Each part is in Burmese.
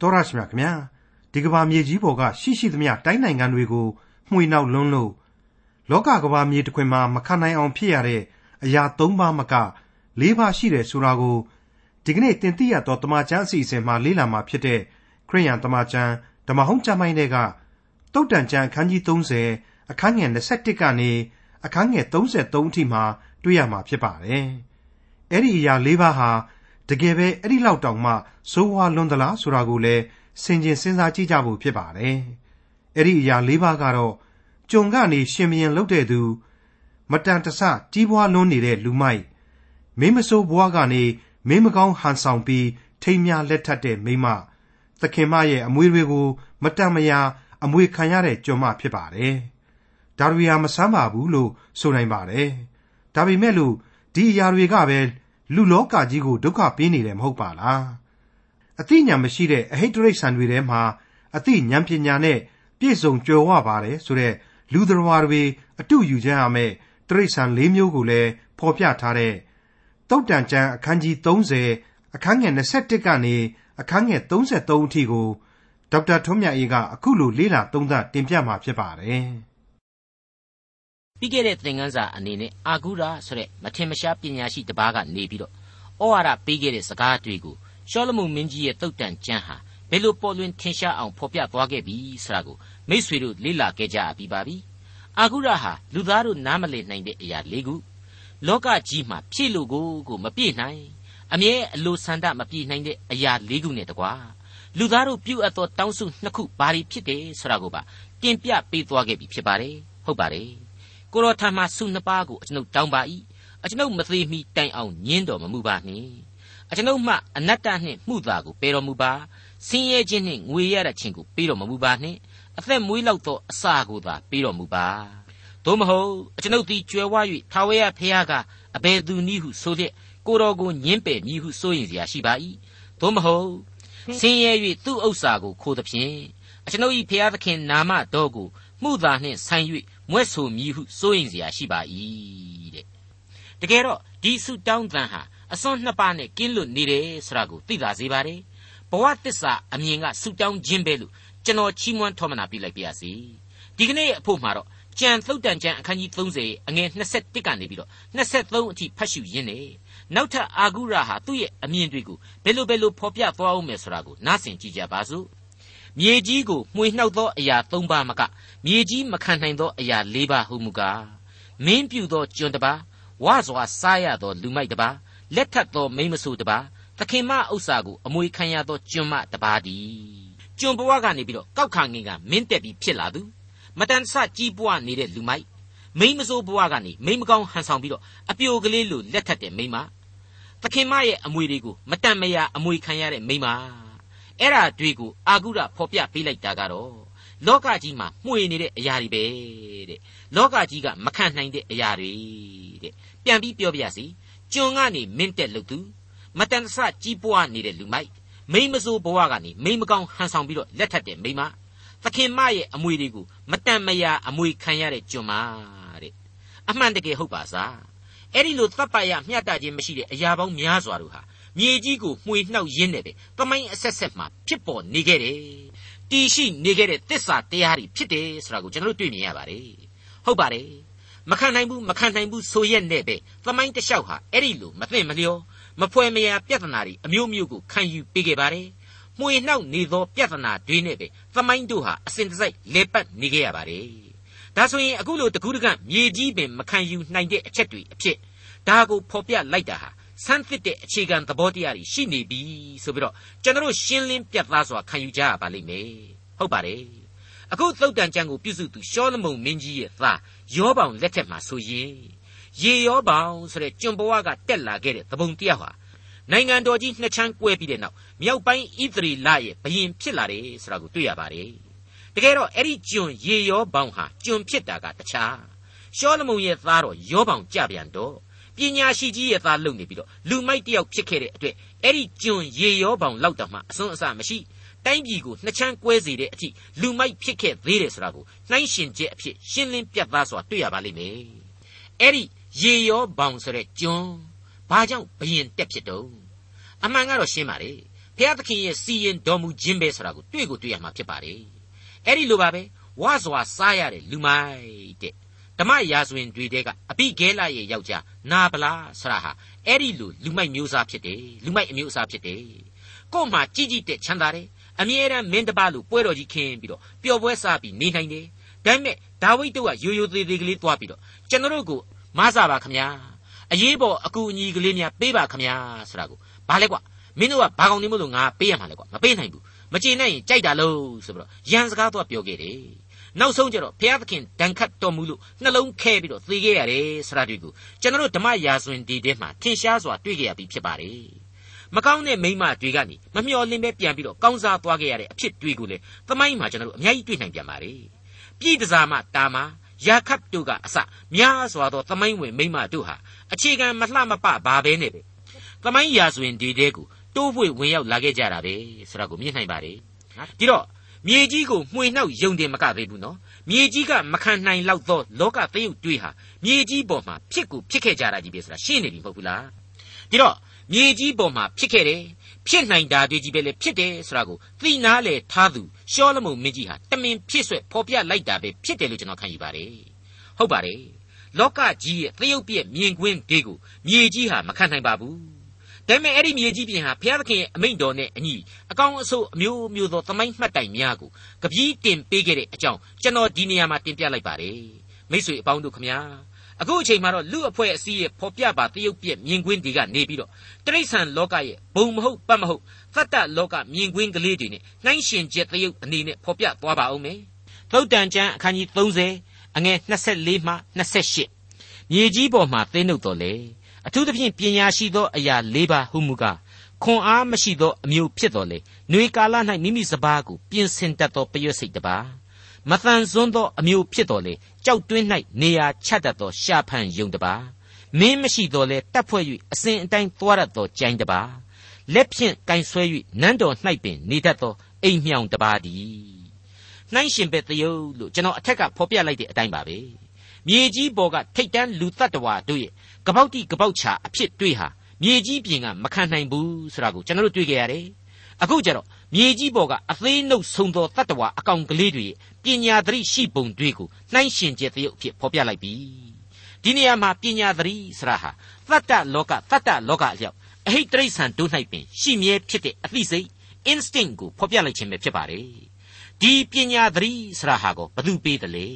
တော်ရရှိမြခင်ဗျာဒီကဘာမြေကြီးပေါ်ကရှိရှိသမျှတိုင်းနိုင်ငံတွေကိုမှွေနောက်လွန်းလို့လောကကဘာမြေတစ်ခွင်မှာမခံနိုင်အောင်ဖြစ်ရတဲ့အရာ၃ပါးမက၄ပါးရှိတယ်ဆိုတာကိုဒီကနေ့တင်ပြရတော့တမချန်းအစီအစဉ်မှာလေ့လာမှာဖြစ်တဲ့ခရိယန်တမချန်းဓမ္မဟောင်းကျမ်းပိုင်းတွေကတုတ်တန်ကျမ်းအခန်းကြီး30အခန်းငယ်21ကနေအခန်းငယ်33အထိမှာတွေ့ရမှာဖြစ်ပါတယ်။အဲ့ဒီအရာ၄ပါးဟာ တကယ်ပဲအဲ့ဒီလောက်တောင်မှစိုးဝါလွန်သလားဆိုတာကိုလည်းဆင်ခြင်စဉ်းစားကြည့်ကြဖို့ဖြစ်ပါတယ်။အဲ့ဒီအရာ၄ပါးကတော့ကြုံကနေရှင်မရင်လုပ်တဲ့သူမတန်တဆကြီးပွားလွန်းနေတဲ့လူမိုက်မင်းမဆိုးဘွားကနေမင်းမကောင်းဟန်ဆောင်ပြီးထိမ်းများလက်ထပ်တဲ့မိမသခင်မရဲ့အမွေတွေကိုမတန်မရာအမွေခံရတဲ့ကျွန်မဖြစ်ပါတယ်။ဒါတွေဟာမဆမ်းပါဘူးလို့ဆိုနိုင်ပါတယ်။ဒါပေမဲ့လို့ဒီအရာတွေကပဲ လူလောကကြီးကိုဒုက္ခပေးနေတယ်မဟုတ်ပါလား။အသိဉာဏ်မရှိတဲ့အဟိတ်တရိษံတွေထဲမှာအသိဉာဏ်ပညာနဲ့ပြည့်စုံကြွယ်ဝပါတယ်ဆိုတဲ့လူတော်ဝါတွေအတူယူကြရမယ်တရိษံ၄မျိုးကိုလည်းဖော်ပြထားတဲ့တုတ်တန်ကျမ်းအခန်းကြီး30အခန်းငယ်21ကနေအခန်းငယ်33အထိကိုဒေါက်တာထွန်းမြတ်အေးကအခုလိုလေ့လာသုံးသပ်တင်ပြมาဖြစ်ပါတယ်။ ပြီးခဲ့တဲ့သင်ခန်းစာအနေနဲ့အာဂုရာဆိုတဲ့မထင်မရှားပညာရှိတစ်ပါးကနေပြီးတော့ဩဝါဒပေးခဲ့တဲ့စကားတွေကိုရှောလမုန်မင်းကြီးရဲ့တုတ်တန်ကျမ်းဟာဘယ်လိုပေါ်လွင်ထင်ရှားအောင်ဖော်ပြသွားခဲ့ပြီဆိုတာကိုမိษွေတို့လေ့လာခဲ့ကြပြီးပါပြီ။အာဂုရာဟာလူသားတို့နားမလည်နိုင်တဲ့အရာ၄ခုလောကကြီးမှာဖြည့်လို့ကိုကိုမပြည့်နိုင်အမြဲအလိုဆန္ဒမပြည့်နိုင်တဲ့အရာ၄ခုနဲ့တကွာလူသားတို့ပြုအပ်သောတောင်းစုနှစ်ခုဘာတွေဖြစ်တယ်ဆိုတာကိုပါတင်ပြပေးသွားခဲ့ပြီဖြစ်ပါတယ်ဟုတ်ပါတယ် ကိုတော်ထံမှဆုနှစ်ပါးကိုအကျွန်ုပ်တောင်းပါ၏အကျွန်ုပ်မသေးမီတိုင်အောင်ညင်းတော်မမူပါနှင့်အကျွန်ုပ်မှအနတ္တနှင့်မှုသာကိုပယ်တော်မူပါဆင်းရဲခြင်းနှင့်ငွေရတဲ့ခြင်းကိုပေးတော်မမူပါနှင့်အသက်မွေးလောက်သောအစာကိုသာပေးတော်မူပါသို့မဟုတ်အကျွန်ုပ်သည်ကြွယ်ဝ၍ထာဝရဘုရားကအဘယ်သူနည်းဟုဆိုလျက်ကိုတော်ကိုညင်းပယ်မည်ဟုဆိုရင်စရာရှိပါ၏သို့မဟုတ်ဆင်းရဲ၍သူ့ဥစ္စာကိုခိုးသဖြင့်အကျွန်ုပ်၏ဘုရားသခင်နာမတော်ကိုမှုသာနှင့်ဆိုင်၍ မွဲ့ဆိုမည်ဟုစိုးရင်เสียရှိပါ၏တဲ့တကယ်တော့ဒီဆုတောင်းသံဟာအစွန်းနှစ်ပါးနဲ့ကင်းလွတ်နေတယ်ဆိုတာကိုသိသာစေပါတယ်ဘဝတစ္ဆာအမြင်ကဆုတောင်းခြင်းပဲလို့ကျွန်တော်ချီးမွမ်းထောမနာပြုလိုက်ပါရစေဒီကနေ့အဖို့မှာတော့ကြံသုတ်တန်ကျမ်းအခန်းကြီး30အငယ်21ကနေပြီးတော့23အထိဖတ်ရှုရင်းနေနောက်ထပ်အာဂုရဟာသူ့ရဲ့အမြင်တွေကိုဘယ်လိုဘယ်လိုဖော်ပြသွားအောင်မယ်ဆိုတာကိုနားဆင်ကြည့်ကြပါစို့ မြေကြီးကိုမှွေနှောက်သောအရာ၃ပါးမကမြေကြီးမခံနိုင်သောအရာ၄ပါးဟုမူကားမင်းပြူသောကျွန်တစ်ပါးဝါစွာစားရသောလူမိုက်တစ်ပါးလက်ထပ်သောမိမဆိုးတစ်ပါးသခင်မဥစ္စာကိုအမွေခံရသောကျွန်မတစ်ပါးတည်းကျွန်ဘဝကနေပြီးတော့ကောက်ခါငင်ကမင်းတက်ပြီးဖြစ်လာသူမတန်ဆကြီးပွားနေတဲ့လူမိုက်မိမဆိုးဘဝကနေမိမကောင်းဟန်ဆောင်ပြီးတော့အပြိုကလေးလိုလက်ထပ်တဲ့မိမသခင်မရဲ့အမွေတွေကိုမတန်မရာအမွေခံရတဲ့မိမ အဲ့ဓာတွေကိုအာဂုရဖော်ပြပေးလိုက်တာကတော့လောကကြီးမှာမှွေနေတဲ့အရာတွေပဲတဲ့လောကကြီးကမခံနိုင်တဲ့အရာတွေတဲ့ပြန်ပြီးပြောပြစီကျွန်ကနေမင်းတက်လို့သူမတန်ဆကြီးပွားနေတဲ့လူမိုက်မိမစိုးဘဝကနေမိမကောင်းဟန်ဆောင်ပြီးတော့လက်ထပ်တဲ့မိမသခင်မရဲ့အမွေတွေကိုမတန်မရာအမွေခံရတဲ့ကျွန်မတဲ့အမှန်တကယ်ဟုတ်ပါစားအဲ့ဒီလိုတပ်ပရမျှတခြင်းမရှိတဲ့အရာပေါင်းများစွာတို့ဟာ မြေကြီးကိုမှွေနှောက်ရင်းနေပဲတမိုင်းအဆက်ဆက်မှာဖြစ်ပေါ်နေခဲ့တယ်တည်ရှိနေခဲ့တဲ့တစ္ဆာတရားတွေဖြစ်တယ်ဆိုတာကိုကျွန်တော်တို့တွေ့မြင်ရပါတယ်ဟုတ်ပါတယ်မခံနိုင်ဘူးမခံနိုင်ဘူးဆိုရက်နဲ့ပဲသမိုင်းတလျှောက်ဟာအဲ့ဒီလိုမသိမလျောမဖွဲမရပြဿနာတွေအမျိုးမျိုးကိုခံယူပေးခဲ့ပါတယ်မှွေနှောက်နေသောပြဿနာတွေနဲ့ပဲသမိုင်းတို့ဟာအစဉ်တစိုက်လဲပတ်နေခဲ့ရပါတယ်ဒါဆိုရင်အခုလိုတကူးတကန့်မြေကြီးပင်မခံယူနိုင်တဲ့အချက်တွေအဖြစ်ဒါကိုဖော်ပြလိုက်တာဟာ ဆန်းသစ်တဲ့အခြေခံသဘောတရားတွေရှိနေပြီဆိုပြီးတော့ကျွန်တော်ရှင်းလင်းပြတ်သားစွာခံယူကြရပါလိမ့်မယ်ဟုတ်ပါတယ်အခုသုတ်တန်ကျမ်းကိုပြုစုသူရှောလမုန်မင်းကြီးရဲ့သားယောဘောင်လက်ထက်မှာဆိုရင်ရေယောဘောင်ဆိုတဲ့ကျွန်ဘဝကတက်လာခဲ့တဲ့သဘုံတရားဟာနိုင်ငံတော်ကြီးနှစ်ချမ်းကွဲပြီးတဲ့နောက်မြောက်ပိုင်းဣသရီလရဲ့ဘရင်ဖြစ်လာတယ်ဆိုတာကိုတွေ့ရပါတယ်တကယ်တော့အဲ့ဒီကျွန်ရေယောဘောင်ဟာကျွန်ဖြစ်တာကတခြားရှောလမုန်ရဲ့သားတော်ယောဘောင်ကြပြန်တော့ ပညာရှိကြီးရဲ့သားလုံနေပြီးတော့လူမိုက်တယောက်ဖြစ်ခဲ့တဲ့အတွက်အဲ့ဒီကျွန်ရေရောပေါင်လောက်တောင်မှအစွန်းအစမရှိတိုင်းပြည်ကိုနှစ်ချမ်းကွဲစေတဲ့အထိလူမိုက်ဖြစ်ခဲ့သေးတယ်ဆိုတာကိုနှိုင်းရှင်ချက်အဖြစ်ရှင်းလင်းပြသစွာတွေ့ရပါလိမ့်မယ်အဲ့ဒီရေရောပေါင်ဆိုတဲ့ကျွန်ဘာကြောင့်ဘယင်တက်ဖြစ်တော့အမှန်ကတော့ရှင်းပါလေဘုရားသခင်ရဲ့စီရင်တော်မူခြင်းပဲဆိုတာကိုတွေ့ကိုတွေ့ရမှာဖြစ်ပါတယ်အဲ့ဒီလိုပါပဲဝါစွာစားရတဲ့လူမိုက်တဲ့ ဓမ္မရာဇဝင်တွေတဲကအပိဂဲလရဲ့ယောက်ျားနာဗလာဆရာဟာအဲ့ဒီလိုလူမိုက်မျိုးစားဖြစ်တယ်လူမိုက်အမျိုးအစားဖြစ်တယ်ကို့မှာကြီးကြီးတဲ့ချမ်းသာတယ်အမြဲတမ်းမင်းတပလို့ပွဲတော်ကြီးခင်းပြီးတော့ပျော်ပွဲစားပြီးနေနိုင်တယ်ဒါပေမဲ့ဒါဝိဒ်တို့ကရိုးရိုးသေးသေးကလေးတွားပြီးတော့ကျွန်တော်တို့ကိုမဆာပါခမညာအရေးပေါ်အကူအညီကလေးများပေးပါခမညာဆိုတာကိုဘာလဲကွာမင်းတို့ကဘာကောင်နေမလို့ငါပေးရမှာလဲကွာမပေးနိုင်ဘူးမကျေနိုင်ရင်ကြိုက်တာလို့ဆိုပြီးတော့ရန်စကားတော့ပြောခဲ့တယ် နောက်ဆုံးကျတော့ဘုရားသခင်ဒဏ်ခတ်တော်မူလို့နှလုံးခဲပြီးတော့သေခဲ့ရတယ်ဆိုတာတွေ့ကိုကျွန်တော်တို့ဓမ္မရာဇဝင်ဒီထဲမှာထင်ရှားစွာတွေ့ကြရပြီးဖြစ်ပါတယ်မကောင်းတဲ့မိမတွေကနေမမျှော်လင့်ပဲပြန်ပြီးတော့ကောင်းစားသွားခဲ့ရတဲ့အဖြစ်တွေကိုလေသမိုင်းမှာကျွန်တော်တို့အများကြီးတွေ့နိုင်ပြန်ပါတယ်ပြည်တစားမှတာမာယာခတ်တို့ကအစများစွာသောသမိုင်းဝင်မိမတို့ဟာအခြေခံမလှမပဘာပဲနဲ့ပဲသမိုင်းရာဇဝင်ဒီတဲကိုတိုးဖွေဝင်ရောက်လာခဲ့ကြတာပဲဆိုတာကိုမြင်နိုင်ပါတယ်ဒီတော့ မြေကြီးကိုမှွေနှောက်ယုံတယ်မကသေးဘူးနော်မြေကြီးကမခံနိုင်လောက်သောလောကသရုပ်တွေးဟာမြေကြီးပေါ်မှာဖြစ်ကိုဖြစ်ခဲ့ကြတာကြီးပဲဆိုတာရှင်းနေပြီမဟုတ်ဘူးလားဒီတော့မြေကြီးပေါ်မှာဖြစ်ခဲ့တယ်ဖြစ်နိုင်တာတွေကြီးပဲလေဖြစ်တယ်ဆိုတာကိုသိနာလေထားသူရှောလမုန်မင်းကြီးဟာတမင်ဖြစ်ဆွဲဖော်ပြလိုက်တာပဲဖြစ်တယ်လို့ကျွန်တော်ခံယူပါတယ်ဟုတ်ပါတယ်လောကကြီးရဲ့သရုပ်ပြည့်မြင်ကွင်းတွေကိုမြေကြီးဟာမခံနိုင်ပါဘူး ဒါပေမဲ့အဲ့ဒီမြေကြီးပြင်ဟာဘုရားသခင်ရဲ့အမိန့်တော်နဲ့အညီအကောင်အဆိုးအမျိုးမျိုးသောသမိုင်းမှတ်တိုင်များကိုကပီးတင်ပေးခဲ့တဲ့အကြောင်းကျွန်တော်ဒီနေရာမှာတင်ပြလိုက်ပါတယ်မိတ်ဆွေအပေါင်းတို့ခမညာအခုအချိန်မှာတော့လူအဖွဲ့အစည်းရဲ့ဖော်ပြပါတရုပ်ပြက်မြင်ကွင်းတွေကနေပြီးတော့တိရစ္ဆာန်လောကရဲ့ဘုံမဟုတ်ပတ်မဟုတ်သတ္တလောကမြင်ကွင်းကလေးတွေနဲ့နှိုင်းရှင်ချက်တရုပ်အနေနဲ့ဖော်ပြသွားပါအောင်မယ်သုတ်တန်ကျမ်းအခန်းကြီး30အငယ်24မှ28မြေကြီးပေါ်မှာသိနှုတ်တော်လေ အထူးသဖြင့်ပညာရှိသောအရာ၄ပါးဟုမူကားခွန်အားမရှိသောအမျိုးဖြစ်တော်လေຫນွေကာလ၌မိမိစပါးကိုပြင်ဆင်တတ်သောပရွက်စိတ်တပါမတန်ဆွန်းသောအမျိုးဖြစ်တော်လေကြောက်တွင်း၌နေရာချတတ်သောရှာဖန်ယုံတပါမင်းမရှိတော်လေတပ်ဖွဲ့၍အစဉ်အတိုင်းသွားရသောကြိုင်းတပါလက်ဖြင့်ကင်ဆွဲ၍နန်းတော်၌ပင်နေတတ်သောအိမ်မြောင်တပါသည်နှိုင်းရှင်ပဲတယုတ်လို့ကျွန်တော်အထက်ကဖော်ပြလိုက်တဲ့အတိုင်းပါပဲ မြေကြီးပေါ်ကထိတ်တန်းလူတ attva တို့ရဲ့ကပောက်တိကပောက်ချာအဖြစ်တွေးဟာမြေကြီးပြင်ကမခံနိုင်ဘူးဆိုတာကိုကျွန်တော်တို့တွေ့ကြရတယ်အခုကျတော့မြေကြီးပေါ်ကအသေးနှုတ်ဆုံသောတ attva အကောင်ကလေးတွေရဲ့ပညာသတိရှိပုံတွေကိုနှိုင်းရှင်ချက်သရုပ်အဖြစ်ဖော်ပြလိုက်ပြီဒီနေရာမှာပညာသတိဆိုတာဟာတတ္တလောကတတ္တလောကအလျောက်အဟိတ်တိရစ္ဆာန်တို့၌ပင်ရှိမြဲဖြစ်တဲ့အသိစိတ် instinct ကိုဖော်ပြလိုက်ခြင်းပဲဖြစ်ပါတယ်ဒီပညာသတိဆိုတာဟာကိုဘသူပေးတယ်လေ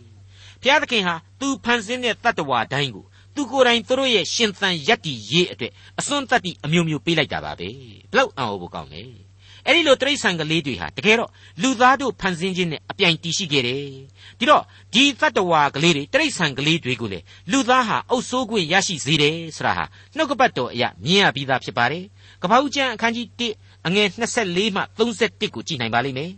ဘုရားသခင်ဟာသူဖန်ဆင်းတဲ့တတ္တဝါတိုင်းကိုသူကိုယ်တိုင်သူတို့ရဲ့ရှင်သန်ယက်တီရေးအတွက်အစွန်းတတ္တိအမျိုးမျိုးပေးလိုက်တာပါပဲဘလောက်အံ့ဩဖို့ကောင်းလဲအဲ့ဒီလိုတရိษံကလေးတွေဟာတကယ်တော့လူသားတို့ဖန်ဆင်းခြင်းနဲ့အပြိုင်တည်ရှိခဲ့တယ်ဒီတော့ဒီတတ္တဝါကလေးတွေတရိษံကလေးတွေကိုလေလူသားဟာအုပ်ဆိုးခွင့်ရရှိစေတယ်ဆိုတာဟာနှုတ်ကပတ်တော်အရာမြင်ရပြီးသားဖြစ်ပါတယ်ကပ္ပဦးကျမ်းအခန်းကြီး1အငယ်24မှ31ကိုကြည့်နိုင်ပါလိမ့်မယ်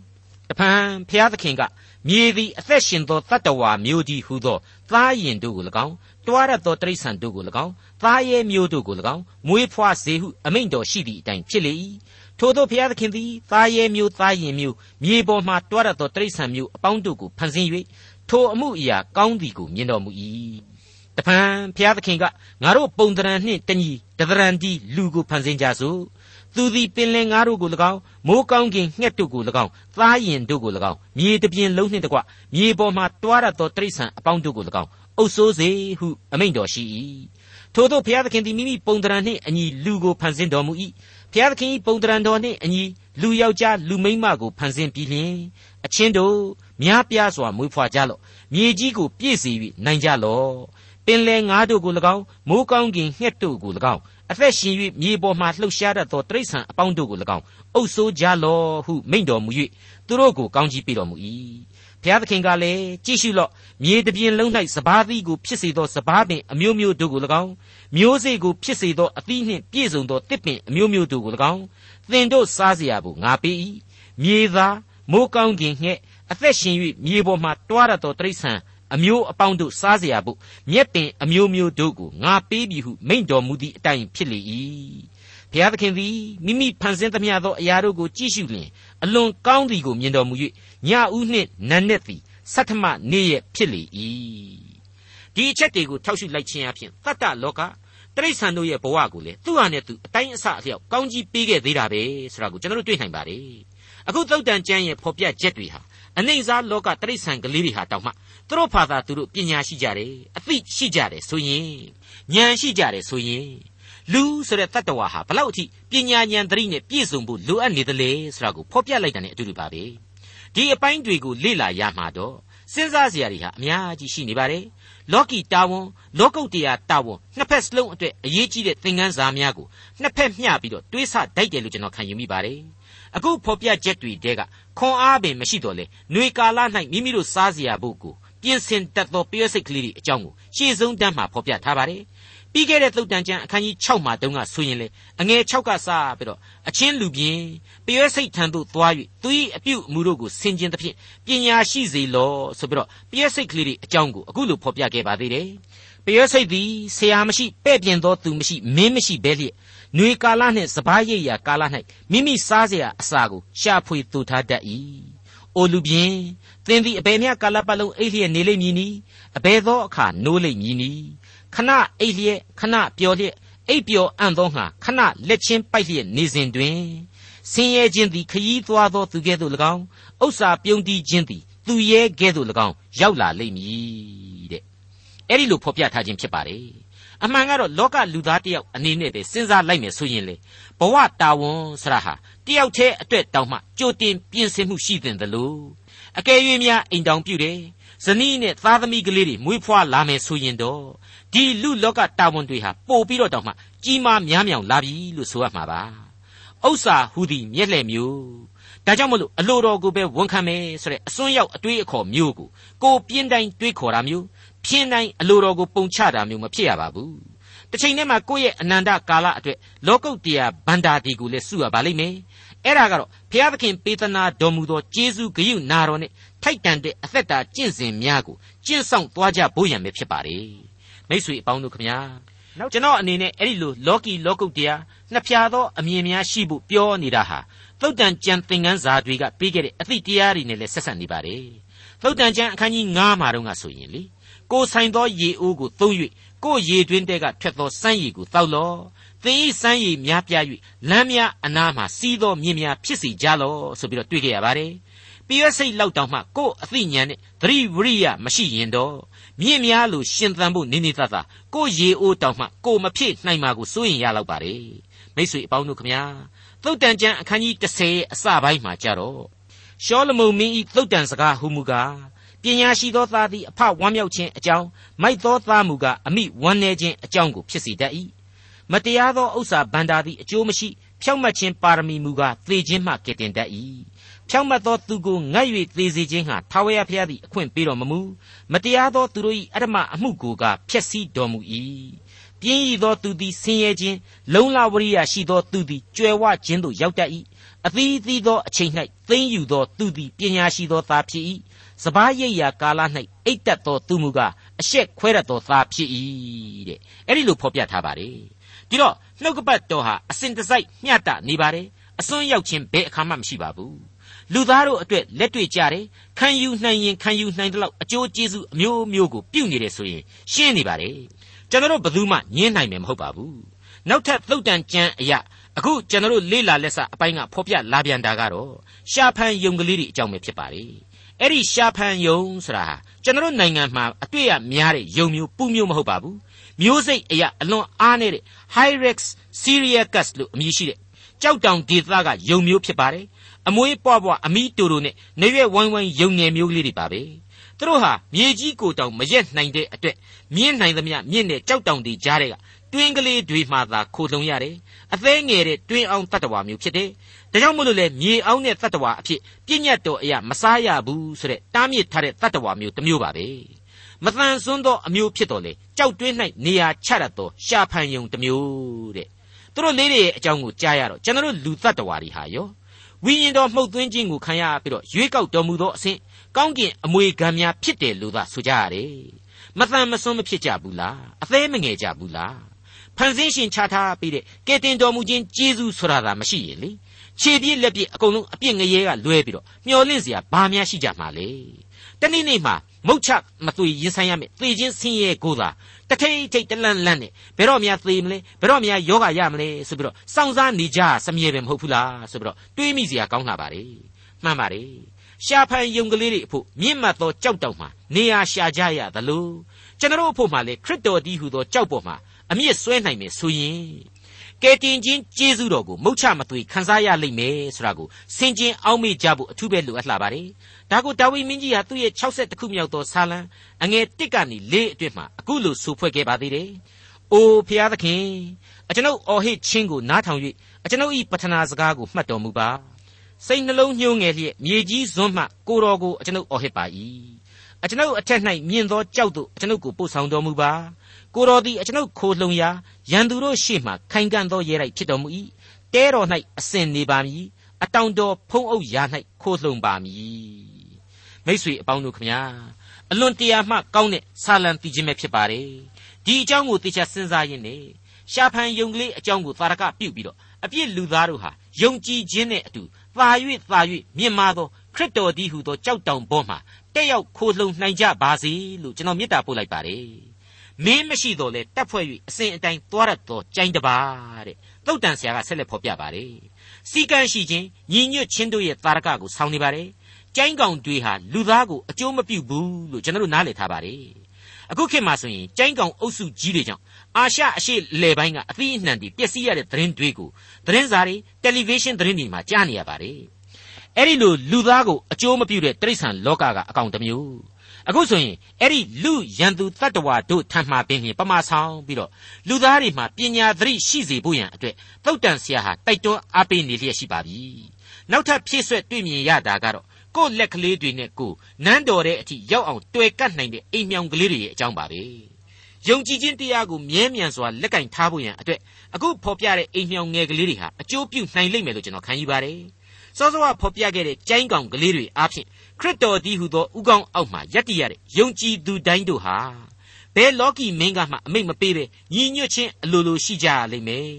တဖန်ဖျားသခင်က မြေသည်အသက်ရှင်သောတတ္တဝါမျိုးဒီဟုသောသားရင်တို့ကို၎င်းတွားရသောတိရစ္ဆာန်တို့ကို၎င်းသားရဲမျိုးတို့ကို၎င်းမွေးဖွားစေဟုအမိန့်တော်ရှိသည့်အတိုင်းဖြစ်လေ၏ထို့သောဘုရားသခင်သည်သားရဲမျိုးသားရင်မျိုးမြေပေါ်မှတွားရသောတိရစ္ဆာန်မျိုးအပေါင်းတို့ကိုဖန်ဆင်း၍ထိုအမှုအရာကောင်းသည်ကိုမြင်တော်မူ၏တဖန်ဘုရားသခင်ကငါတို့ပုံတရံနှင့်တညီတဒရံဒီလူကိုဖန်ဆင်းကြစို့ သူသည်ပင်လင်ငါတို့ကို၎င်းမိုးကောင်းကင်ငှက်တို့ကို၎င်းသားရင်တို့ကို၎င်းမြေတပြင်လုံးနှင့်တကွမြေပေါ်မှတွားရသောတိရစ္ဆာန်အပေါင်းတို့ကို၎င်းအုပ်ဆိုးစေဟုအမိန့်တော်ရှိ၏ထို့သောဘုရားသခင်သည်မိမိပုံတရံနှင့်အညီလူကိုဖန်ဆင်းတော်မူ၏ဘုရားသခင်၏ပုံတရံတော်နှင့်အညီလူယောက်ျားလူမိန်းမကိုဖန်ဆင်းပြီးလျှင်အချင်းတို့များပြားစွာမွေးဖွားကြလော့မြေကြီးကိုပြည့်စေ၍နိုင်ကြလော့ပင်လယ်ငါးတို့ကို၎င်းမိုးကောင်းကင်ငှက်တို့ကို၎င်း အသက်ရှင်၍မြေပေါ်မှလှုပ်ရှားတတ်သောတိရစ္ဆာန်အပေါင်းတို့ကို၎င်းအုပ်ဆိုးကြလော့ဟုမိန့်တော်မူ၍သူတို့ကိုကောင်းကြီးပေးတော်မူ၏ဘုရားသခင်ကလည်းကြည့်ရှုလော့မြေတပြင်လုံး၌စဘာသီးကိုဖြစ်စေသောစဘာပင်အမျိုးမျိုးတို့ကို၎င်းမျိုးစေ့ကိုဖြစ်စေသောအသီးနှင့်ပြည့်စုံသောတစ်ပင်အမျိုးမျိုးတို့ကို၎င်းသင်တို့စားเสียဖို့ငါပေး၏မြေသားမိုးကောင်းကင်ငှက်အသက်ရှင်၍မြေပေါ်မှတွားရသောတိရစ္ဆာန် အမျိုးအပေါင်းတို့စားเสียဖို့မြက်ပင်အမျိုးမျိုးတို့ကိုငါပေးပြီဟုမိန့်တော်မူသည့်အတိုင်းဖြစ်လေ၏ဘုရားသခင်သည်မိမိဖန်ဆင်းသမျှသောအရာတို့ကိုကြည့်ရှုလျင်အလွန်ကောင်းသည်ကိုမြင်တော်မူ၍ညဦးနှင့်နန်းနက်သည်ဆဋ္ဌမနေ့ရက်ဖြစ်လေ၏ဒီအချက်တွေကိုထောက်ရှုလိုက်ခြင်းအပြင်တတ္တလောက တရိษံတို့ရဲ့ဘဝကိုလေသူ့ဟာနဲ့သူအတိုင်းအဆအလျောက်ကောင်းကြီးပေးခဲ့သေးတာပဲဆိုတာကိုကျွန်တော်တို့တွေ့နိုင်ပါတယ်အခုသုတ်တန်ကျမ်းရဲ့ဖော်ပြချက်တွေဟာအနိုင်စားလောကတရိษံကလေးတွေဟာတောင်မှ သူတို့ဖာသာသူတို့ပညာရှိကြတယ်အသိရှိကြတယ်ဆိုရင်ဉာဏ်ရှိကြတယ်ဆိုရင်လူဆိုတဲ့တတ္တဝါဟာဘလောက်အထိပညာဉာဏ်သတိနဲ့ပြည့်စုံဖို့လိုအပ်နေသလဲဆိုတာကိုဖော်ပြလိုက်တာ ਨੇ အတူတူပါပဲဒီအပိုင်းတွေကိုလေ့လာရမှာတော့စဉ်းစားစရာတွေဟာအများကြီးရှိနေပါတယ်လောကီတာဝန်လောကုတ်တရားတာဝန်နှစ်ဖက်စလုံးအတွက်အရေးကြီးတဲ့သင်ခန်းစာများကိုနှစ်ဖက်မျှပြီးတော့တွေးဆတိုက်တယ်လို့ကျွန်တော်ခံယူမိပါတယ်အခုဖော်ပြချက်တွေတဲကခွန်အားပင်မရှိတော့လေຫນွေကာလ၌မိမိတို့စားစရာဖို့ကို ပြင်ဆင်တတ်သောပျောစိတ်ကလေးတွေအကြောင်းကိုရှေ့ဆုံးတန်းမှာဖော်ပြထားပါတယ်ပြီးခဲ့တဲ့သုတ်တန်ကျမ်းအခန်းကြီး6မှာတုန်းကဆိုရင်လေအငယ်6ကစပြီးတော့အချင်းလူပြင်းပျောစိတ်ထံသို့သွား၍သူ၏အပြုအမူတို့ကိုဆင်ခြင်သဖြင့်ပညာရှိစေလောဆိုပြီးတော့ပျောစိတ်ကလေးတွေအကြောင်းကိုအခုလိုဖော်ပြခဲ့ပါသေးတယ်ပျောစိတ်သည်ဆရာမရှိပဲ့ပြင်သောသူမရှိမင်းမရှိဘဲလျက်နှွေကာလနှင့်စပားရိပ်ရာကာလ၌မိမိစားเสียအစာကိုရှာဖွေတူထားတတ်၏။အိုလူပြင်း သင်သည်အဘယ်မျှကာလပတ်လုံးအိပ်လျက်နေလိမ့်မည်နီအဘယ်သောအခါနိုးလိမ့်မည်နီခဏအိပ်လျက်ခဏပျော်လျက်အိပ်ပျော်အံ့သောငါခဏလက်ချင်းပိုက်လျက်နေစဉ်တွင်ဆင်းရဲခြင်းသည်ခရီးသွားသောသူကဲ့သို့၎င်းဥစ္စာပြုံးတီးခြင်းသည်သူရဲကဲ့သို့၎င်းရောက်လာလိမ့်မည်တဲ့အဲ့ဒီလိုဖော်ပြထားခြင်းဖြစ်ပါတယ်အမှန်ကတော့လောကလူသားတယောက်အနေနဲ့ပဲစဉ်းစားလိုက်မယ်ဆိုရင်လေဘဝတာဝန်ဆရာဟာတယောက်တည်းအတွက်တောင်မှကြိုတင်ပြင်ဆင်မှုရှိတဲ့လို့ အကယ်၍များအိမ်တောင်ပြုတယ်ဇနီးနဲ့သားသမီးကလေးတွေမွေးဖွားလာမယ်ဆိုရင်တော့ဒီလူလောကတာဝန်တွေဟာပို့ပြီးတော့တောင်မှကြီးမားများမြောင်လာပြီလို့ဆိုရမှာပါဥစ္စာဟူသည်မျက်လှည့်မျိုးဒါကြောင့်မလို့အလိုတော်ကိုပဲဝန်ခံမယ်ဆိုတဲ့အစွန်းရောက်အတွေးအခေါ်မျိုးကိုကိုပြင်းတိုင်းတွေးခေါ်တာမျိုးဖြင်းတိုင်းအလိုတော်ကိုပုံချတာမျိုးမဖြစ်ရပါဘူးတစ်ချိန်တည်းမှာကိုယ့်ရဲ့အနန္တကာလအတွက်လောကုတ်တရားဗန္တာဒီကိုလည်းစုရပါလိမ့်မယ် အဲ့ဒါကတော့ဘုရားသခင်ပေးသနာတော်မူသောကျေးဇူးဂရုနာတော်နဲ့ထိုက်တန်တဲ့အသက်တာကျင့်စဉ်များကိုကျင့်ဆောင်သွားကြဖို့ရန်ပဲဖြစ်ပါတယ်မိတ်ဆွေအပေါင်းတို့ခမညာကျွန်တော်အနေနဲ့အဲ့ဒီလိုလောကီလောကုတ်တရားနှစ်ဖြာသောအမြင်များရှိဖို့ပြောနေတာဟာသုတ်တန်ကျန်သင်ခန်းစာတွေကပေးခဲ့တဲ့အသည့်တရားတွေနဲ့လည်းဆက်ဆက်နေပါတယ်သုတ်တန်ကျန်အခန်းကြီး9မှာတော့ကဆိုရင်လေကိုဆိုင်သောရေအိုးကိုသုံး၍ ကိုရေတွင်းတဲကထွက်သောစမ်းရည်ကိုတောက်လော့သင်ဤစမ်းရည်များပြား၍လမ်းများအနားမှာစီးသောမြင်းများဖြစ်စီကြလော့ဆိုပြီးတော့တွေ့ခဲ့ရပါတယ်ပြည့်ရစိတ်လောက်တောင်မှကို့အသိဉာဏ်နဲ့သတိဝရိယမရှိရင်တော့မြင့်များလို့ရှင်သန်ဖို့နေနေသသာကိုရေအိုးတောင်မှကိုမဖြစ်နိုင်မှာကိုစိုးရင်ရလောက်ပါတယ်မိတ်ဆွေအပေါင်းတို့ခမညာသုတ်တန်ကျမ်းအခန်းကြီး30အစပိုင်းမှာကြတော့ရှောလမုန်မင်းဤသုတ်တန်စကားဟူမူကား ပညာရှိသောသားသည်အဖဝမ်းမြောက်ခြင်းအကြောင်းမိုက်သောသားမူကားအမိဝမ်းနည်းခြင်းအကြောင်းကိုဖြစ်စေတတ်၏မတရားသောဥစ္စာဗန္တာသည်အကျိုးမရှိဖြောက်မှတ်ခြင်းပါရမီမူကားသေခြင်းမှကယ်တင်တတ်၏ဖြောက်မှတ်သောသူကိုငတ်၍သေစေခြင်းဟာထာဝရဘုရားသည်အခွင့်ပေးတော်မမူမတရားသောသူတို့၏အရမအမှုကိုကဖျက်ဆီးတော်မူ၏ပြင်းရသောသူသည်ဆင်းရဲခြင်းလုံလဝရိယရှိသောသူသည်ကြွယ်ဝခြင်းသို့ရောက်တတ်၏အသီးသီးသောအချိန်၌သိမ့်ယူသောသူသည်ပညာရှိသောသားဖြစ်၏ စပားရိပ်ရာကာလ၌အိတ်တက်သောသူမူကားအရှက်ခွဲတတ်သောသားဖြစ်၏တဲ့အဲ့ဒီလိုဖော်ပြထားပါတယ်ဒီတော့နှုတ်ကပတ်တော်ဟာအစဉ်တစိုက်မျှတနေပါတယ်အစွန်းရောက်ခြင်းဘယ်အခါမှမရှိပါဘူးလူသားတို့အတွက်လက်တွေ့ကြတယ်ခံယူနိုင်ရင်ခံယူနိုင်တဲ့လောက်အကျိုးကျေးဇူးအမျိုးမျိုးကိုပြုနေတယ်ဆိုရင်ရှင်းနေပါတယ်ကျွန်တော်တို့ဘယ်သူမှညင်းနိုင်မယ်မဟုတ်ပါဘူးနောက်ထပ်သုတ်တန်ကျမ်းအရာအခုကျွန်တော်တို့လေးလာလက်စအပိုင်းကဖော်ပြလာပြန်တာကတော့ရှာဖန်ယုံကလေးတွေအကြောင်းပဲဖြစ်ပါတယ် အဲ့ဒီရှာဖန်ယုံဆိုတာကျွန်တော်နိုင်ငံမှာအတွေ့အများတဲ့ယုံမျိုးပူမျိုးမဟုတ်ပါဘူးမျိုးစိတ်အရာအလွန်အားနေတဲ့ Hyrex Syriacus လို့အမည်ရှိတဲ့ကြောက်တောင်ဒေသကယုံမျိုးဖြစ်ပါတယ်အမွေးပွားပွားအမီတူတူနဲ့နေရွက်ဝိုင်းဝိုင်းယုံငယ်မျိုးကလေးတွေပါပဲသူတို့ဟာမြေကြီးကိုတောင်မရက်နိုင်တဲ့အတွက်မြင့်နိုင်သမျှမြင့်တဲ့ကြောက်တောင်တွေကြားတဲ့က တွင်းကလေးတွေမှသာခိုလုံရတယ်အသေးငယ်တဲ့တွင်းအောင်တတ္တဝါမျိုးဖြစ်တယ်ဒါကြောင့်မို့လို့လေမြေအောင်တဲ့တတ္တဝါအဖြစ်ပြည့်ညတ်တော်အရာမစားရဘူးဆိုတဲ့တားမြစ်ထားတဲ့တတ္တဝါမျိုးတစ်မျိုးပါပဲမတန်ဆွန်းသောအမျိုးဖြစ်တော်လေကြောက်တွင်း၌နေရာချရတော်ရှာဖန်ယုံတစ်မျိုးတဲ့သူတို့လေးတွေရဲ့အကြောင်းကိုကြားရတော့ကျွန်တော်တို့လူတတ္တဝါတွေဟာရောဝိညာဉ်တော်မှုတ်သွင်းခြင်းကိုခံရပြီးတော့ရွေးကောက်တော်မူသောအစဉ်ကောင်းကင်အမွေခံများဖြစ်တယ်လို့သာဆိုကြရတယ်မတန်မစွန်းမဖြစ်ကြဘူးလားအသေးမငယ်ကြဘူးလား ဖန်ဆင်းရှင်ချထားပေးတဲ့ကယ်တင်တော်မူခြင်းကျေးဇူးဆိုတာသာမရှိရင်လေခြေပြည့်လက်ပြည့်အကုန်လုံးအပြည့်ငရဲကလွဲပြီးတော့မျောလင့်စရာဘာများရှိကြမှာလဲတနေ့နေ့မှာမုတ်ချမသွေရင်ဆိုင်ရမယ်သေခြင်းဆင်းရဲကိုသာတထိတ်ထိတ်တလန့်လန့်နဲ့ဘယ်တော့မှသေမလဲဘယ်တော့မှယောဂရမလဲဆိုပြီးတော့စောင့်စားနေကြစမြဲပဲမဟုတ်ဘူးလားဆိုပြီးတော့တွေးမိစရာကောင်းလာပါလေမှန်ပါလေရှာဖန်ယုံကလေးတွေအဖို့မြင့်မတ်သောကြောက်တောက်မှာနေရာရှာကြရသလိုကျွန်တော်အဖို့မှာလေခရစ်တော်တည်းဟူသောကြောက်ပေါ်မှာ အမြင့်ဆွဲနိုင်မယ်ဆိုရင်ကယ်တင်ခြင်းကျေးဇူးတော်ကိုမုတ်ချမသွေခံစားရလိမ့်မယ်ဆိုတာကိုစင်ကျင်အောက်မေ့ကြဖို့အထူးပဲလိုအပ်လာပါတယ်ဒါကိုဒါဝိမင်းကြီးဟာသူ့ရဲ့60ခုမြောက်သောဆာလံအငယ်1ကနေ4အတွင်းမှာအခုလိုဆိုဖွဲ့ခဲ့ပါသေးတယ်။အိုဖျားသခင်အကျွန်ုပ်အော်ဟစ်ခြင်းကိုနားထောင်၍အကျွန်ုပ်၏ပထနာစကားကိုမှတ်တော်မူပါ။စိတ်နှလုံးညှိုးငယ်လျက်မြေကြီးစွန်းမှကိုတော်ကိုအကျွန်ုပ်အော်ဟစ်ပါ၏။ အကျွန်ုပ်အထက်၌မြင့်သောကြောက်သို့အကျွန်ုပ်ကိုပို့ဆောင်တော်မူပါ။ကိုတော်သည်အကျွန်ုပ်ခိုလှုံရာရန်သူတို့ရှေ့မှခိုင်ခံ့သောရဲတိုက်ဖြစ်တော်မူ၏။တဲတော်၌အစဉ်နေပါမည်။အတောင်တော်ဖုံးအုပ်ရာ၌ခိုလှုံပါမည်။မိษွေအပေါင်းတို့ခမညာအလွန်တရာမှကောင်းတဲ့ဆာလံတည်ခြင်းပဲဖြစ်ပါတယ်ဒီအကြောင်းကိုတေချာစဉ်းစားရင်းနဲ့ရှာဖန်ယုံကလေးအကြောင်းကိုသာရကပြုတ်ပြီးတော့အပြစ်လူသားတို့ဟာယုံကြည်ခြင်းနဲ့အတူသာ၍သာ၍မြင့်မားသောခရစ်တော်ဒီဟုသောကြောက်တောင်ပေါ်မှာ တက်ရောက်ခိုလှုံနိုင်ကြပါစေလို့ကျွန်တော်မေတ္တာပို့လိုက်ပါတယ်မင်းမရှိတော့လေတက်ဖွဲ့၍အစဉ်အတိုင်းသွားရတော့ကြိုင်းတပါတဲ့သုတ်တန်ဆရာကဆက်လက်ဖော်ပြပါတယ်စီကံရှိခြင်းညီညွတ်ခြင်းတို့ရဲ့သာရကကိုဆောင်းနေပါတယ်ကျိုင်းကောင်တွေဟာလူသားကိုအကျိုးမပြုဘူးလို့ကျွန်တော်တို့နားလည်ထားပါတယ်အခုခေတ်မှာဆိုရင်ကျိုင်းကောင်အုပ်စုကြီးတွေကြောင့်အာရှအရှေ့လေပိုင်းကအသီးအနှံတွေပျက်စီးရတဲ့သတင်းတွေကိုသတင်းစာတွေတယ်လီဗေးရှင်းသတင်းတွေမှာကြားနေရပါတယ် အဲ့ဒီလိုလူသားကိုအကျိုးမပြုတဲ့တိရစ္ဆာန်လောကကအကောင်တစ်မျိုးအခုဆိုရင်အဲ့ဒီလူရန်သူတတ္တဝါတို့ထံမှပင်ဖြင့်ပမာဆောင်ပြီးတော့လူသားတွေမှာပညာသတိရှိစေဖို့ရန်အတွက်သုတ်တန်ဆရာဟာတိုက်တွန်းအားပေးနေလျက်ရှိပါပြီနောက်ထပ်ဖြည့်ဆွက်တွေ့မြင်ရတာကတော့ကိုယ့်လက်ကလေးတွေနဲ့ကိုနန်းတော်တဲ့အထိရောက်အောင်တွေ့ကတ်နိုင်တဲ့အိမ်မြောင်ကလေးတွေရဲ့အကြောင်းပါပဲယုံကြည်ခြင်းတရားကိုမြဲမြံစွာလက်ကင်ထားဖို့ရန်အတွက်အခုဖော်ပြတဲ့အိမ်မြောင်ငယ်ကလေးတွေဟာအကျိုးပြုနိုင်လိမ့်မယ်လို့ကျွန်တော်ခံယူပါတယ် စောစောကဖော်ပြခဲ့တဲ့ကျိုင်းကောင်ကလေးတွေအားဖြင့်ခရစ်တော်ဒီဟုသောဥကောင်းအောက်မှာယက်တည်ရတဲ့ယုံကြည်သူတိုင်းတို့ဟာဘယ်လောကီမင်းကမှအမိတ်မပေးပဲညီညွတ်ခြင်းအလိုလိုရှိကြရလိမ့်မယ်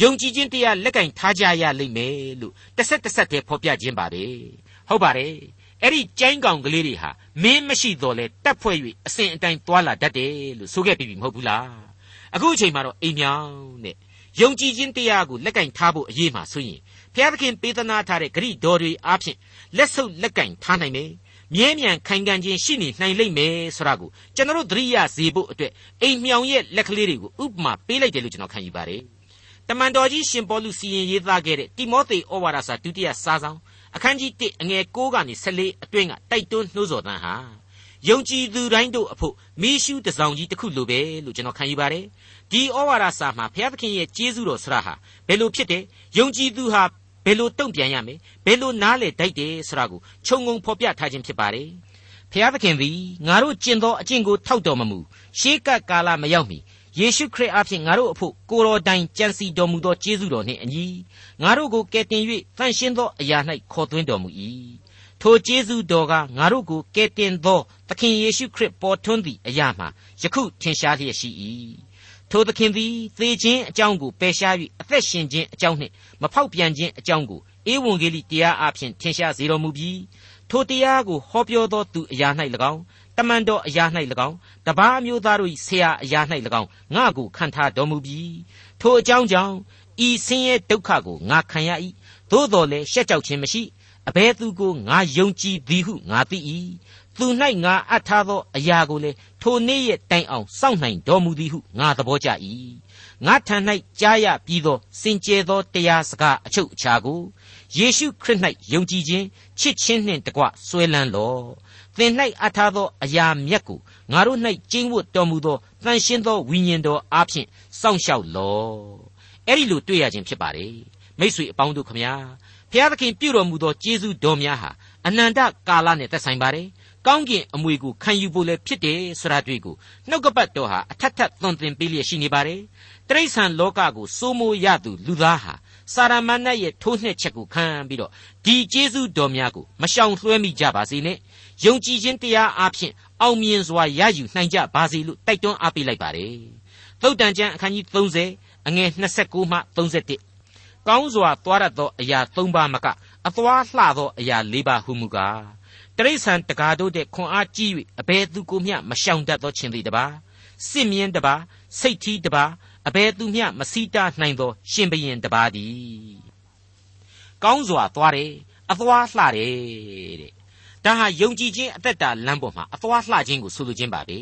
ယုံကြည်ခြင်းတရားလက်ကင်ထားကြရလိမ့်မယ်လို့တစ်ဆက်တစ်ဆက်တည်းဖော်ပြခြင်းပါပဲဟုတ်ပါတယ်အဲ့ဒီကျိုင်းကောင်ကလေးတွေဟာမင်းမရှိတော့လဲတက်ဖွဲ့၍အစဉ်အတိုင်းသွာလာတတ်တယ်လို့ဆိုခဲ့ပြီမဟုတ်ဘူးလားအခုအချိန်မှာတော့အိမ်မြောင်တဲ့ယုံကြည်ခြင်းတရားကိုလက်ကင်ထားဖို့အရေးမှာဆိုရင် ဘုရားသခင်ပေးသနာထားတဲ့ဂရိတော်တွေအားဖြင့်လက်ဆုပ်လက်ကင်ထားနိုင်မယ်မြဲမြံခိုင်ခံ့ခြင်းရှိနေနိုင်လိမ့်မယ်ဆိုတာကိုကျွန်တော်တို့သတိရစေဖို့အတွက်အိမ်မြောင်ရဲ့လက်ကလေးတွေကိုဥပမာပေးလိုက်တယ်လို့ကျွန်တော်ခံယူပါတယ်တမန်တော်ကြီးရှင်ပေါလုစီရင်ရေးသားခဲ့တဲ့တိမောသေဩဝါဒစာဒုတိယစာဆောင်အခန်းကြီး1အငယ်6ကနေ14အတွင်းကတိုက်တွန်းနှိုးဆော်တန်းဟာယုံကြည်သူတိုင်းတို့အဖို့မိရှုတစောင်ကြီးတစ်ခုလိုပဲလို့ကျွန်တော်ခံယူပါတယ်ဒီဩဝါဒစာမှာဘုရားသခင်ရဲ့ကျေးဇူးတော်ဆရာဟာဘယ်လိုဖြစ်တယ်ယုံကြည်သူဟာ ဘယ်လိုတုံ့ပြန်ရမယ်ဘယ်လိုနားလေတိုက်တယ်ဆိုတာကိုခြုံငုံဖော်ပြထားခြင်းဖြစ်ပါတယ်ဖျားသခင်သည်ငါတို့ကျင့်သောအကျင့်ကိုထောက်တော်မမူရှေးကပ်ကာလမရောက်မီယေရှုခရစ်အဖင်ငါတို့အဖို့ကိုတော်တိုင်ကြံစီတော်မူသောကျေးဇူးတော်နှင့်အညီငါတို့ကိုကယ်တင်၍တန်ရှင်းသောအရာ၌ခေါ်သွင်းတော်မူ၏ထိုကျေးဇူးတော်ကငါတို့ကိုကယ်တင်သောသခင်ယေရှုခရစ်ပေါ်ထွန်းသည့်အရာမှာယခုထင်ရှားလျက်ရှိ၏ ထိုသခင်သည်သေခြင်းအကြောင်းကိုပယ်ရှား၍အသက်ရှင်ခြင်းအကြောင်းနှင့်မဖောက်ပြန်ခြင်းအကြောင်းကိုဧဝံဂေလိတရားအဖင်ထင်ရှားစေတော်မူပြီးထိုတရားကိုဟောပြောသောသူအရာ၌၎င်းတမန်တော်အရာ၌၎င်းတပားမျိုးသားတို့၏ဆရာအရာ၌၎င်းငါကိုခံထားတော်မူပြီးထိုအကြောင်းကြောင့်ဤဆင်းရဲဒုက္ခကိုငါခံရ၏သို့တော်လည်းရှက်ကြောက်ခြင်းမရှိအဘဲသူကိုငါယုံကြည်သည်ဟုငါသိ၏ သူ၌ငါအပ်ထားသောအရာကိုလည်းထိုနေ့ရဲ့တိုင်အောင်စောင့်နိုင်တော်မူသည်ဟုငါသဘောကျ၏ငါထံ၌ကြားရပြီးသောစင်ကြယ်သောတရားစကားအချုပ်အခြာကိုယေရှုခရစ်၌ယုံကြည်ခြင်းချစ်ခြင်းနှင့်တကွဆွဲလန်းလော့သင်၌အပ်ထားသောအရာမြတ်ကိုငါတို့၌ကျင့်ဝတ်တော်မူသောတန်ရှင်းသောဝိညာဉ်တော်အားဖြင့်စောင့်ရှောက်လော့အဲ့ဒီလိုတွေ့ရခြင်းဖြစ်ပါတယ်မိ쇠အပေါင်းတို့ခမညာဘုရားသခင်ပြုတော်မူသောကျေးဇူးတော်များဟာအနန္တကာလနဲ့သက်ဆိုင်ပါတယ် ကောင်းကင်အမွေကိုခံယူဖို့လည်းဖြစ်တယ်ဆိုတာတွေ့ကိုနှုတ်ကပတ်တော်ဟာအထက်ထပ်သွန်သင်ပေးလျက်ရှိနေပါတယ်တိရစ္ဆာန်လောကကိုစိုးမိုးရသူလူသားဟာစာရမဏတ်ရဲ့ထိုးနှက်ချက်ကိုခံပြီးတော့ဒီကျေးဇူးတော်များကိုမရှောင်လွှဲမိကြပါစေနဲ့ယုံကြည်ခြင်းတရားအဖြစ်အောင်မြင်စွာရယူနိုင်ကြပါစေလို့တိုက်တွန်းအားပေးလိုက်ပါတယ်သုတ်တန်ကျမ်းအခန်းကြီး30အငယ်29မှ31ကောင်းစွာသွားရသောအရာ၃ပါးမကအသွားလှသောအရာ၄ပါးဟုမူကား တရိษံတကာတို့တဲ့ခွန်အားကြီး၍အဘယ်သူကိုမျှမရှောင်တတ်သောခြင်းသည်တပါစစ်မြင်းတပါစိတ်ထီးတပါအဘယ်သူမျှမစီးတားနိုင်သော ရှင်ဘရင်တပါသည်ကောင်းစွာသွားတယ်အသွားလှတယ်တဲ့ဒါဟာယုံကြည်ခြင်းအသက်တာလမ်းပေါ်မှာအသွားလှခြင်းကိုဆိုလိုခြင်းပါပဲ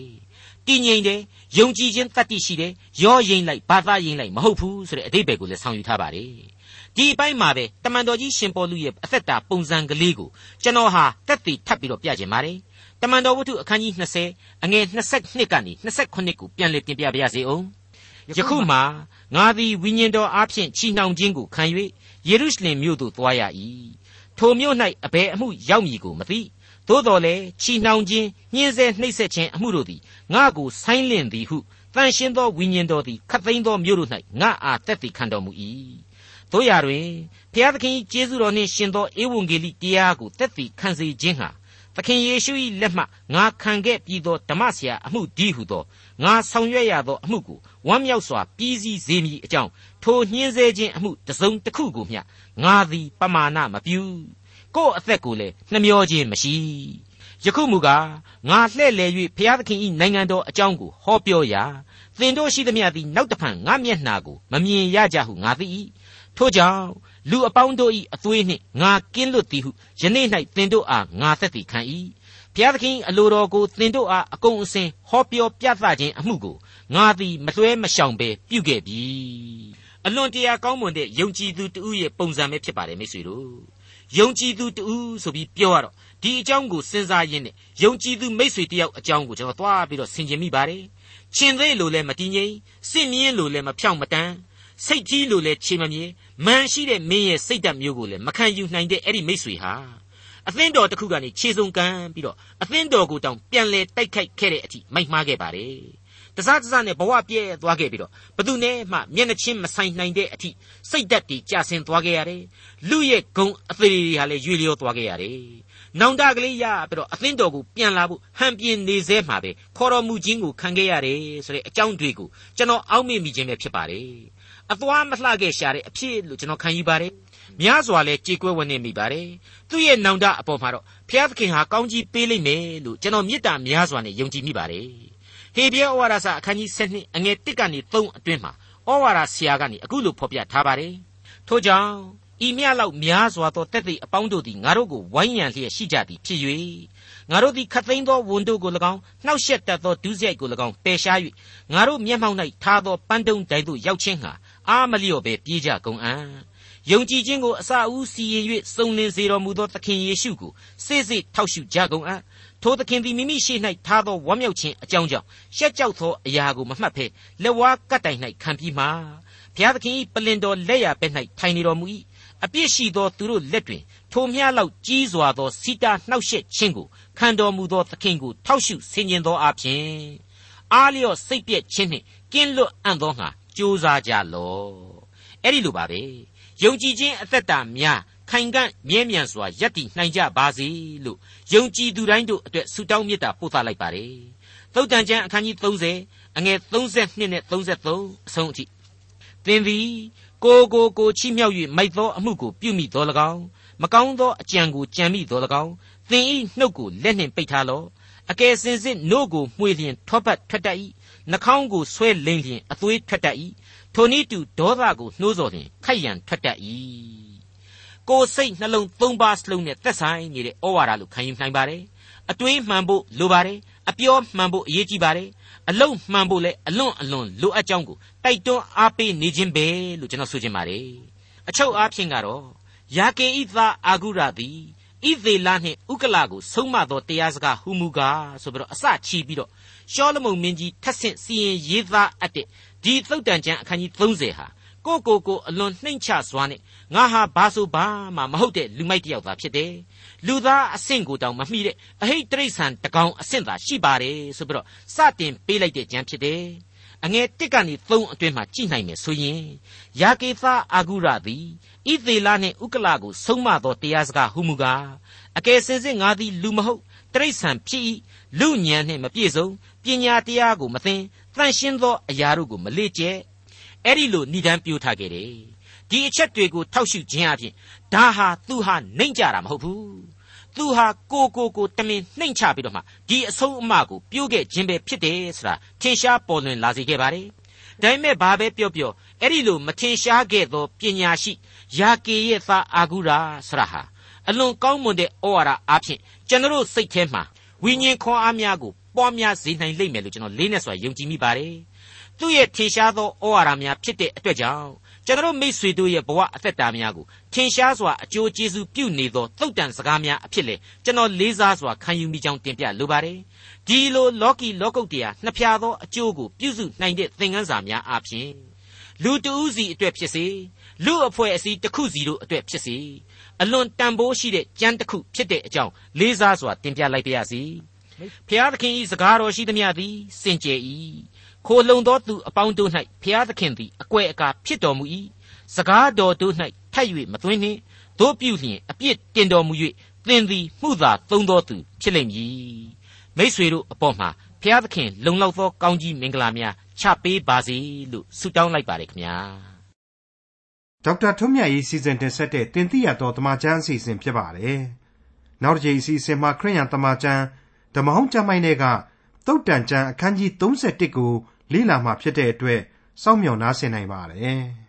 တည်ငြိမ်တယ်ယုံကြည်ခြင်းတတ္တိရှိတယ်ရောရင်လိုက်ဘာသာရင်လိုက်မဟုတ်ဘူးဆိုတဲ့အတိတ်ဘယ်ကိုလည်းဆောင်ယူထားပါတယ် ဒီအပိုင်းမှာပဲတမန်တော်ကြီးရှင်ပေါလုရဲ့အသက်တာပုံစံကလေးကိုကျွန်တော်ဟာတက်တည်ထပ်ပြီးတော့ပြခြင်းပါတယ်တမန်တော်ဝတ္ထုအခန်းကြီး20အငယ်22ကနေ28ကိုပြန်လည်ပြင်ပြပါရစေအောင်ယခုမှငါသည်ဝိညာဉ်တော်အားဖြင့်ချီနှောင်ခြင်းကိုခံ၍ယေရုရှလင်မြို့သို့သွားရ၏ထိုမြို့၌အဘယ်အမှုရောက်မည်ကိုမသိသို့တော်လည်းချီနှောင်ခြင်းညှင်းဆဲနှိပ်စက်ခြင်းအမှုတို့သည်ငါကိုဆိုင်းလင့်သည်ဟုတန်ရှင်းသောဝိညာဉ်တော်သည်ခတ်သိမ်းသောမြို့တို့၌ငါအားတက်တည်ခံတော်မူ၏ တို့ရတွင်ဖျားသခင်ကျေးဇူးတော်နှင့်ရှင်သောဧဝံဂေလိတရားကိုတက်တည်ခံစေခြင်းဟာသခင်ယေရှု၏လက်မှငါခံခဲ့ပြီးသောဓမ္မဆရာအမှုဒီဟုသောငါဆောင်ရွက်ရသောအမှုကိုဝမ်းမြောက်စွာပြီးစီးစေမည်အကြောင်းထိုညှင်းဆဲခြင်းအမှုတစ်စုံတစ်ခုကိုမျှငါသည်ပမာဏမပြုကိုယ့်အသက်ကိုလည်းနှမျောခြင်းမရှိယခုမူကားငါလှဲ့လေ၍ဘုရားသခင်၏နိုင်ငံတော်အကြောင်းကိုဟောပြောရာသင်တို့ရှိသမျှသည်နောက်တဖန်ငါမျက်နှာကိုမမြင်ရကြဟုငါသိ၏ ထို့ကြောင့်လူအပေါင်းတို့၏အသွေးနှင့်ငါကင်းလွတ်သည်ဟုယနေ့၌သင်တို့အားငါသက်သေခံ၏ဘုရားသခင်အလိုတော်ကိုသင်တို့အားအကုန်အစင်ဟောပြောပြသခြင်းအမှုကိုငါသည်မလွှဲမရှောင်ဘဲပြုခဲ့ပြီအလွန်တရာကောင်းမွန်တဲ့ယုံကြည်သူတူရဲ့ပုံစံပဲဖြစ်ပါတယ်မိတ်ဆွေတို့ယုံကြည်သူတူဆိုပြီးပြောရတော့ဒီအကြောင်းကိုစဉ်းစားရင်းနဲ့ယုံကြည်သူမိတ်ဆွေတယောက်အကြောင်းကိုကျွန်တော်သွားပြီးတော့ဆင်ခြင်မိပါတယ်ရှင်သေးလို့လည်းမတည်ငြိမ်စစ်မြင်းလို့လည်းမဖြောင့်မတန်း စိတ်ကြီးလို့လည်းခြေမမြေမန်ရှိတဲ့မင်းရဲ့စိတ်ဓာတ်မျိုးကိုလည်းမခံယူနိုင်တဲ့အဲ့ဒီမိတ်ဆွေဟာအသင်းတော်တစ်ခုကနေခြေစုံကမ်းပြီးတော့အသင်းတော်ကိုတောင်ပြန်လဲတိုက်ခိုက်ခဲ့တဲ့အထိမိုက်မှားခဲ့ပါတယ်တစားတစားနဲ့ဘဝပြဲသွားခဲ့ပြီးတော့ဘသူနဲ့မှမျက်နှချင်းမဆိုင်နိုင်တဲ့အထိစိတ်ဓာတ်တွေကျဆင်းသွားခဲ့ရတယ်လူရဲ့ဂုံအသေးတွေဟာလည်းရွေလျောသွားခဲ့ရတယ်နောင်တကလေးရပြီးတော့အသင်းတော်ကိုပြန်လာဖို့ဟန်ပြင်းနေစေမှာပဲခေါ်တော်မူခြင်းကိုခံခဲ့ရတယ်ဆိုတဲ့အကြောင်းတွေကိုကျွန်တော်အောက်မေ့မိခြင်းပဲဖြစ်ပါတယ် အသွားမလှခဲ့ရှာတဲ့အဖြစ်လို့ကျွန်တော်ခံယူပါတယ်များစွာလဲကြေကွဲဝနေမိပါတယ်သူ့ရဲ့နောင်တအပေါ်မှာတော့ဘုရားသခင်ဟာကောင်းကြီးပေးလိမ့်မယ်လို့ကျွန်တော်မေတ္တာများစွာနဲ့ယုံကြည်မိပါတယ်ဟေဘရဲဩဝါဒစာအခန်းကြီး7အငယ်1ကနေ3အတွင်းမှာဩဝါဒဆရာကနေအခုလိုဖော်ပြထားပါတယ်ထို့ကြောင့်ဤမြလောက်များစွာသောတက်သိအပေါင်းတို့သည်ငါတို့ကိုဝိုင်းရန်လျက်ရှိကြသည်ဖြစ်၍ငါတို့သည်ခတ်သိမ်းသောဝန်တို့ကို၎င်းနှောက်ယှက်တတ်သောဒုစရိုက်ကို၎င်းပယ်ရှား၍ငါတို့မျက်မှောက်၌ထားသောပန်းတုံးတိုင်သို့ရောက်ခြင်းဟာ အာမလျော့ပဲပြေးကြကုန်အံ့ယုံကြည်ခြင်းကိုအစအဦးစီရင်၍စုံလင်စေတော်မူသောသခင်ယေရှုကိုစိတ်စိတ်ထောက်ရှုကြကုန်အံ့ထိုသခင်သည်မိမိရှိ၌ထားသောဝမ်းမြောက်ခြင်းအကြောင်းကြောင့်ရှက်ကြောက်သောအရာကိုမမှတ်ဖဲလက်ဝါးကတ်တိုင်၌ခံပြီးမှဘုရားသခင်၏ပလင်တော်လက်ရဘက်၌ထိုင်နေတော်မူ၏အပြစ်ရှိသောသူတို့လက်တွင်ထိုမျှလောက်ကြီးစွာသောစီတာနှောက်ယှက်ခြင်းကိုခံတော်မူသောသခင်ကိုထောက်ရှုဆင်ခြင်သောအပြင်အားလျော့စိတ်ပြည့်ခြင်းနှင့်ကင်းလွတ်အံ့သောငါ ကြိုးစားကြလော့အဲ့ဒီလိုပါပဲယုံကြည်ခြင်းအသက်တာများခိုင်ကန့်မြဲမြံစွာယက်တည်နိုင်ကြပါစေလို့ယုံကြည်သူတိုင်းတို့အတွက်ဆုတောင်းမေတ္တာပို့သလိုက်ပါတယ်သုတ်တန်ကျမ်းအခန်းကြီး30အငယ်32နဲ့33အဆုံးအထိသင်သည်ကိုကိုကိုချီးမြှောက်၍မိုက်သောအမှုကိုပြုမိတော်၎င်းမကောင်းသောအကြံကိုကြံမိတော်၎င်းသင်ဤနှုတ်ကိုလက်နှင့်ပိတ်ထားလော့အကယ်စင်စစ်နို့ကိုမှွေလျင်ထောပတ်ထွက်တတ်၏ နှာခေါင်းကိုဆွဲလိမ်လျင်အသွေးထွက်တတ်၏ထိုနည်းတူဒေါသကိုနှိုးဆော်လျင်ခိုက်ရန်ထွက်တတ်၏ကိုယ်စိတ်နှလုံးသုံးပါးစလုံးနဲ့သက်ဆိုင်နေတဲ့ဩဝါဒလို့ခံယူနိုင်ပါတယ်အတွေးမှန်ဖို့လိုပါတယ်အပြောမှန်ဖို့အရေးကြီးပါတယ်အလုံးမှန်ဖို့လည်းအလွန်အလွန်လိုအပ်ကြောင်းကိုတိုက်တွန်းအားပေးနေခြင်းပဲလို့ကျွန်တော်ဆိုချင်ပါတယ်အချုပ်အားဖြင့်ကတော့ယာကေဤသားအာဂုရသည်ဣသေလနှင့်ဥကလကိုဆုံးမသောတရားစကားဟူမူကားဆိုပြီးတော့အစချီပြီးတော့ ရှောလမုန်မင်းကြီးထက်ဆင့်စီရင်ရေးသားအပ်တဲ့ဒီသုတ်တန်ကျမ်းအခန်းကြီး30ဟာကိုကိုကိုအလွန်နှိမ့်ချစွာနဲ့ငါဟာဘာဆိုဘာမှမဟုတ်တဲ့လူမိုက်တယောက်သာဖြစ်တယ်လူသားအဆင့်ကိုတောင်မမှီတဲ့အဟိတ်တရိษံတကောင်အဆင့်သာရှိပါတယ်ဆိုပြီးတော့စတင်ပေးလိုက်တဲ့ကျမ်းဖြစ်တယ်အငယ်တစ်ကနေသုံးအတွင်းမှာကြည်နိုင်မယ်ဆိုရင်ယာကေသအာဂုရသည်ဣသေလနှင့်ဥကလကိုဆုံးမသောတရားစကားဟူမူကားအကယ်စင်စစ်ငါသည်လူမဟုတ် တရိษံဖြစ်၏လူညံနှင့်မပြည့်စုံပညာတရားကိုမသိတန်ရှင်းသောအရာတို့ကိုမလေ့ကျက်အဲ့ဒီလိုဏိဒံပြိုးထားခဲ့တယ်ဒီအချက်တွေကိုထောက်ရှုခြင်းအပြင်ဒါဟာသူဟာနှိမ့်ကြတာမဟုတ်ဘူးသူဟာကိုကိုကိုတမင်နှိမ်ချပြီးတော့မှဒီအဆုံးအမကိုပြိုးခဲ့ခြင်းပဲဖြစ်တယ်ဆိုတာထင်ရှားပေါ်လွင်လာစေခဲ့ပါတယ်ဒါပေမဲ့ဘာပဲပြောပြောအဲ့ဒီလိုမထင်ရှားခဲ့သောပညာရှိယာကေရဲ့သားအာဂုရာဆရာဟာ အလွန်ကောင်းမွန်တဲ့ဩဝါဒအားဖြင့်ကျွန်တော်စိတ်ထဲမှာဝိညာဉ်ခွန်အားများကိုပွားများစေနိုင်လိမ့်မယ်လို့ကျွန်တော်လေးနဲ့စွာယုံကြည်မိပါတယ်သူ့ရဲ့ထင်ရှားသောဩဝါဒများဖြစ်တဲ့အတွက်ကြောင့်ကျွန်တော်မိษွေတို့ရဲ့ဘဝအသက်တာများကိုထင်ရှားစွာအကျိုးကျေးဇူးပြုနေသောသုတ်တန်စကားများအဖြစ်လေကျွန်တော်လေးစားစွာခံယူမိကြောင်းတင်ပြလိုပါတယ်ဒီလိုလောကီလောကုတ်တရားနှစ်ဖြာသောအကျိုးကိုပြုစုနိုင်တဲ့သင်ခန်းစာများအပြင်လူတဦးစီအတွက်ဖြစ်စေလူအဖွဲ့အစည်းတစ်ခုစီတို့အတွက်ဖြစ်စေ အလွန်တန်ဖိုးရှိတဲ့ကြမ်းတစ်ခုဖြစ်တဲ့အကြောင်းလေးစားစွာတင်ပြလိုက်ပါရစေဖျားသခင်ဤစကားတော်ရှိသမျှသည်စင်ကြယ်၏ခိုလုံသောသူအပေါင်းတို့၌ဖျားသခင်သည်အကွယ်အကာဖြစ်တော်မူ၏စကားတော်တို့၌ထပ်၍မသွင်းနှင့်တို့ပြုလျင်အပြစ်တင်တော်မူ၍သင်သည်မှုသာသုံးသောသူဖြစ်လိမ့်မည်မိษွေတို့အပေါ်မှာဖျားသခင်လုံလောက်သောကောင်းကြီးမင်္ဂလာများချပေးပါစေလို့ဆုတောင်းလိုက်ပါတယ်ခင်ဗျာ ဒေါက်တာထွန်းမြတ်ရေးစီစဉ်တင်ဆက်တဲ့တင်ပြရတော်တမချန်းအစီအစဉ်ဖြစ်ပါတယ်နောက်တစ်ချိန်အစီအစဉ်မှာခရိယံတမချန်းဓမ္မဟောင်းကျမ်းပိုင်းတွေကတုတ်တန်ကျမ်းအခန်းကြီး31ကိုလေ့လာမှဖြစ်တဲ့အတွက်စောင့်မျှော်နားဆင်နိုင်ပါတယ်။